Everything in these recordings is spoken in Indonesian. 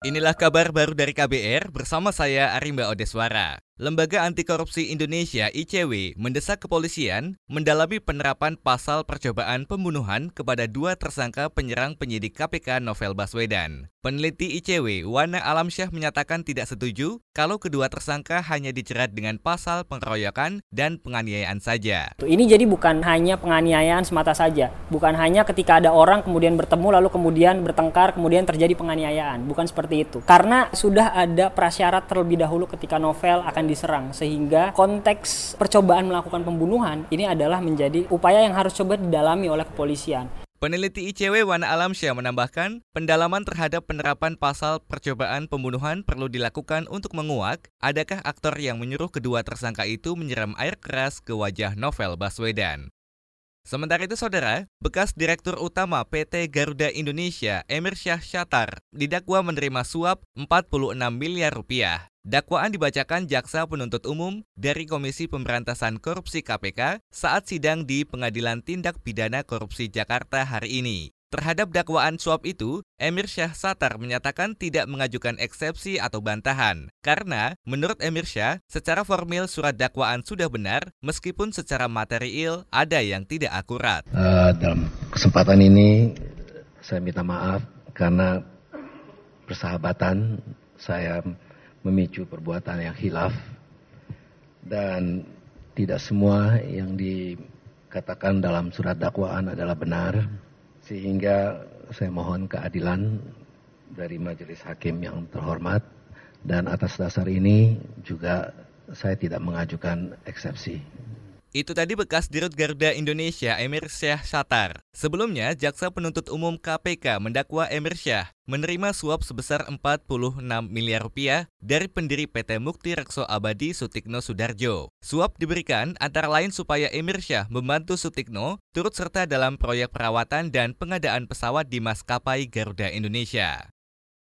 Inilah kabar baru dari KBR bersama saya Arimba Odeswara. Lembaga Anti Korupsi Indonesia ICW mendesak kepolisian mendalami penerapan pasal percobaan pembunuhan kepada dua tersangka penyerang penyidik KPK Novel Baswedan. Peneliti ICW Wana Alamsyah menyatakan tidak setuju kalau kedua tersangka hanya dicerat dengan pasal pengeroyokan dan penganiayaan saja. Ini jadi bukan hanya penganiayaan semata saja, bukan hanya ketika ada orang kemudian bertemu lalu kemudian bertengkar kemudian terjadi penganiayaan, bukan seperti itu. Karena sudah ada prasyarat terlebih dahulu ketika Novel akan diserang sehingga konteks percobaan melakukan pembunuhan ini adalah menjadi upaya yang harus coba didalami oleh kepolisian. Peneliti ICW Wana Alamsyah menambahkan, pendalaman terhadap penerapan pasal percobaan pembunuhan perlu dilakukan untuk menguak adakah aktor yang menyuruh kedua tersangka itu menyiram air keras ke wajah Novel Baswedan. Sementara itu, saudara, bekas Direktur Utama PT Garuda Indonesia, Emir Syah Shatar, didakwa menerima suap 46 miliar rupiah. Dakwaan dibacakan Jaksa Penuntut Umum dari Komisi Pemberantasan Korupsi KPK saat sidang di Pengadilan Tindak Pidana Korupsi Jakarta hari ini. Terhadap dakwaan suap itu, Emir Syah Satar menyatakan tidak mengajukan eksepsi atau bantahan. Karena, menurut Emir Syah, secara formil surat dakwaan sudah benar, meskipun secara material ada yang tidak akurat. Uh, dalam kesempatan ini, saya minta maaf karena persahabatan saya memicu perbuatan yang hilaf dan tidak semua yang dikatakan dalam surat dakwaan adalah benar. Sehingga saya mohon keadilan dari majelis hakim yang terhormat. Dan atas dasar ini juga saya tidak mengajukan eksepsi. Itu tadi bekas Dirut Garuda Indonesia Emir Syah Satar. Sebelumnya, Jaksa Penuntut Umum KPK mendakwa Emir Syah menerima suap sebesar 46 miliar rupiah dari pendiri PT Mukti Rekso Abadi Sutikno Sudarjo. Suap diberikan antara lain supaya Emir Syah membantu Sutikno turut serta dalam proyek perawatan dan pengadaan pesawat di maskapai Garuda Indonesia.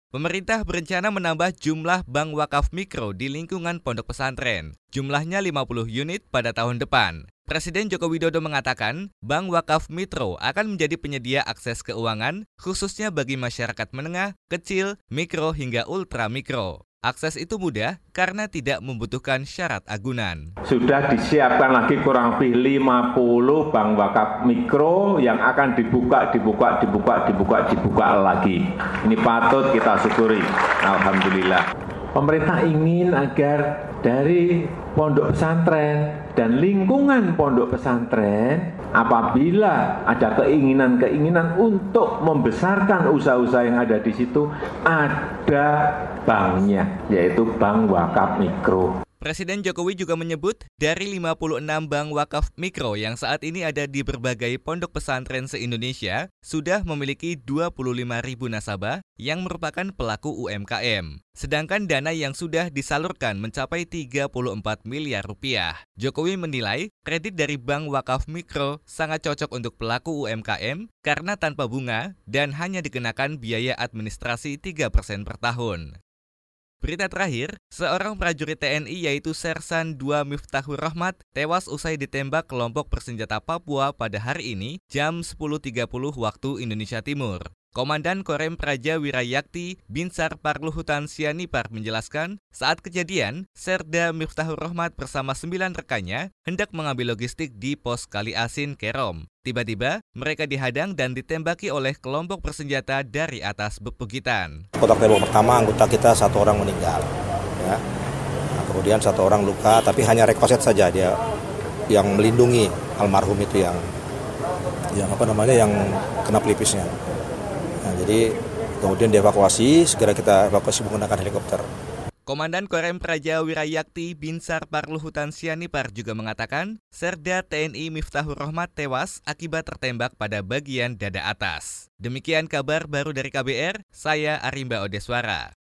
Pemerintah berencana menambah jumlah bank wakaf mikro di lingkungan pondok pesantren. Jumlahnya 50 unit pada tahun depan. Presiden Joko Widodo mengatakan, Bank Wakaf Mitro akan menjadi penyedia akses keuangan khususnya bagi masyarakat menengah, kecil, mikro hingga ultra mikro. Akses itu mudah karena tidak membutuhkan syarat agunan. Sudah disiapkan lagi kurang lebih 50 bank wakaf mikro yang akan dibuka, dibuka, dibuka, dibuka, dibuka lagi. Ini patut kita syukuri. Alhamdulillah. Pemerintah ingin agar dari pondok pesantren dan lingkungan pondok pesantren apabila ada keinginan-keinginan untuk membesarkan usaha-usaha yang ada di situ ada banknya yaitu bank wakaf mikro Presiden Jokowi juga menyebut dari 56 bank wakaf mikro yang saat ini ada di berbagai pondok pesantren se-Indonesia sudah memiliki 25 ribu nasabah yang merupakan pelaku UMKM. Sedangkan dana yang sudah disalurkan mencapai 34 miliar rupiah. Jokowi menilai kredit dari bank wakaf mikro sangat cocok untuk pelaku UMKM karena tanpa bunga dan hanya dikenakan biaya administrasi 3% per tahun. Berita terakhir, seorang prajurit TNI yaitu Sersan 2 Miftahur Rahmat tewas usai ditembak kelompok bersenjata Papua pada hari ini jam 10.30 waktu Indonesia Timur. Komandan Korem Praja Wirayakti Binsar Parluhutan Sianipar menjelaskan, saat kejadian, Serda Miftahur Rahmat bersama sembilan rekannya hendak mengambil logistik di pos Kali Asin, Kerom. Tiba-tiba, mereka dihadang dan ditembaki oleh kelompok bersenjata dari atas bepugitan. Kotak tembak pertama, anggota kita satu orang meninggal. Ya. Nah, kemudian satu orang luka, tapi hanya rekoset saja dia yang melindungi almarhum itu yang yang apa namanya yang kena pelipisnya. Nah, jadi kemudian dievakuasi, segera kita evakuasi menggunakan helikopter. Komandan Korem Praja Wirayakti Binsar Parluhutan Sianipar juga mengatakan, Serda TNI Miftahur Rahmat tewas akibat tertembak pada bagian dada atas. Demikian kabar baru dari KBR, saya Arimba Odeswara.